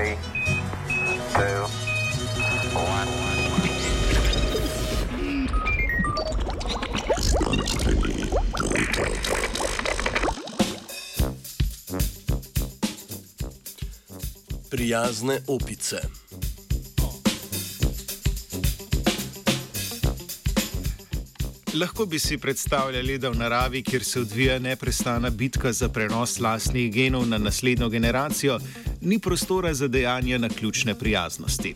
three, two, one. Prijazne opice. Lahko bi si predstavljali, da v naravi, kjer se odvija neprestana bitka za prenos lastnih genov na naslednjo generacijo, ni prostora za dejanja na ključne prijaznosti.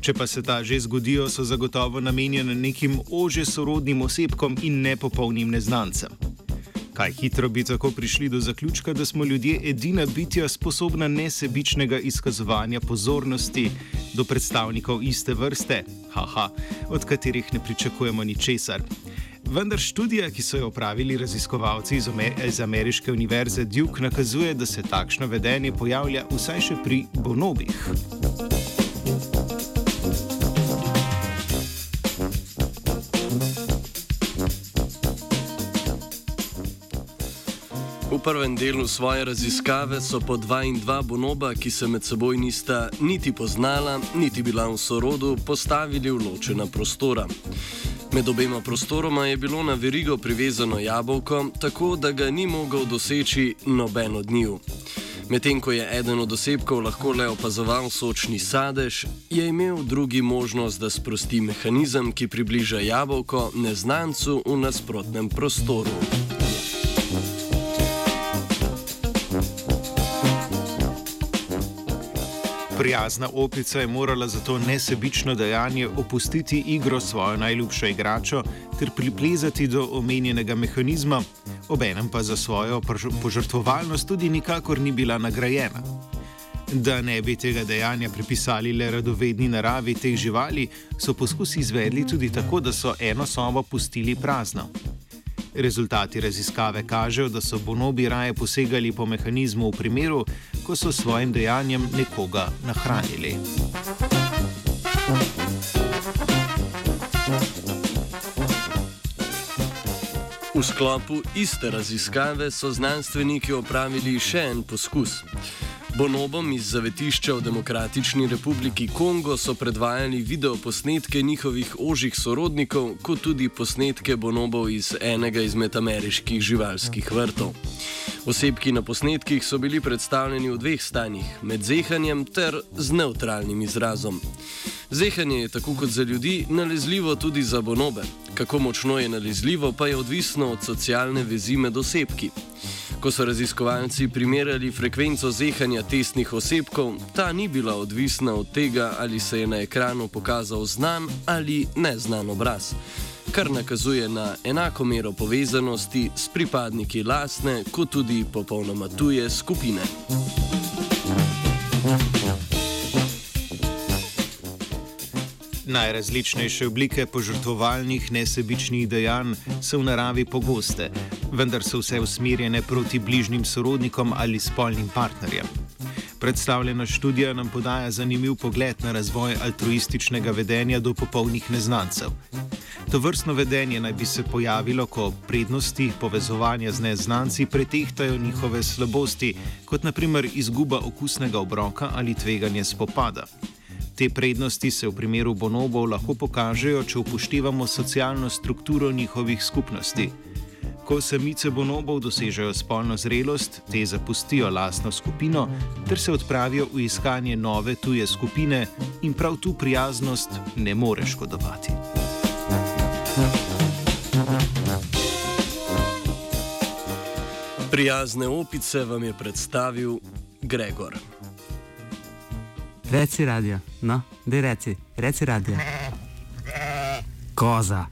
Če pa se ta že zgodijo, so zagotovo namenjene nekim ože sorodnim osebkom in nepopolnim neznancem. Kaj hitro bi tako prišli do zaključka, da smo ljudje edina bitja sposobna nesebičnega izkazovanja pozornosti do predstavnikov iste vrste, haha, od katerih ne pričakujemo ničesar. Vendar študija, ki so jo opravili raziskovalci iz, Amer iz Ameriške univerze Duke, nakazuje, da se takšno vedenje pojavlja vsaj še pri bonobih. Prvem delu svoje raziskave so po dva in dva bonoba, ki se med seboj nista niti poznala, niti bila v sorodu, postavili v ločena prostora. Med obema prostoroma je bilo na verigo privezano jabolko, tako da ga ni mogel doseči noben od njiju. Medtem ko je eden od osebkov lahko le opazoval sočni sadež, je imel drugi možnost, da sprosti mehanizem, ki približa jabolko neznancu v nasprotnem prostoru. Prijazna opica je morala za to nesebično dejanje opustiti igro svojo najljubšo igračo ter priplezati do omenjenega mehanizma, obenem pa za svojo požrtvovalnost tudi nikakor ni bila nagrajena. Da ne bi tega dejanja pripisali le radovedni naravi teh živali, so poskusi izvedli tudi tako, da so eno sobo pustili prazno. Rezultati raziskave kažejo, da so bonobi raje posegali po mehanizmu v primeru, ko so s svojim dejanjem nekoga nahranili. V sklopu iste raziskave so znanstveniki opravili še en poskus. Bonobom iz zavetišča v Demokratični republiki Kongo so predvajali videoposnetke njihovih ožjih sorodnikov, kot tudi posnetke bonobov iz enega izmed ameriških živalskih vrtov. Osebki na posnetkih so bili predstavljeni v dveh stanjih: med zehanjem ter z neutralnim izrazom. Zehanje je tako kot za ljudi nalezljivo tudi za bonobe. Kako močno je nalezljivo, pa je odvisno od socialne vezi med osebki. Ko so raziskovalci primerjali frekvenco zehanja testnih osebkov, ta ni bila odvisna od tega, ali se je na ekranu pokazal znan ali neznan obraz, kar nakazuje na enako mero povezanosti s pripadniki lastne, kot tudi popolnoma tuje skupine. Najrazličnejše oblike požrtvovalnih nesebičnih dejanj so v naravi pogoste, vendar so vse usmerjene proti bližnjim sorodnikom ali spolnim partnerjem. Predstavljena študija nam podaja zanimiv pogled na razvoj altruističnega vedenja do popolnih neznancev. To vrstno vedenje naj bi se pojavilo, ko prednosti povezovanja z neznanci pretehtajo njihove slabosti, kot naprimer izguba okusnega obroka ali tveganje spopada. Te prednosti se v primeru bonobov lahko pokažejo, če upoštevamo socialno strukturo njihovih skupnosti. Ko samice bonobov dosežejo spolno zrelost, te zapustijo lastno skupino ter se odpravijo v iskanje nove tuje skupine in prav tu prijaznost ne more škodovati. Prijazne opice vam je predstavil Gregor. Rezi Radio, no? Dei Rezi, Rezi Radio. Eh, eh. Cosa?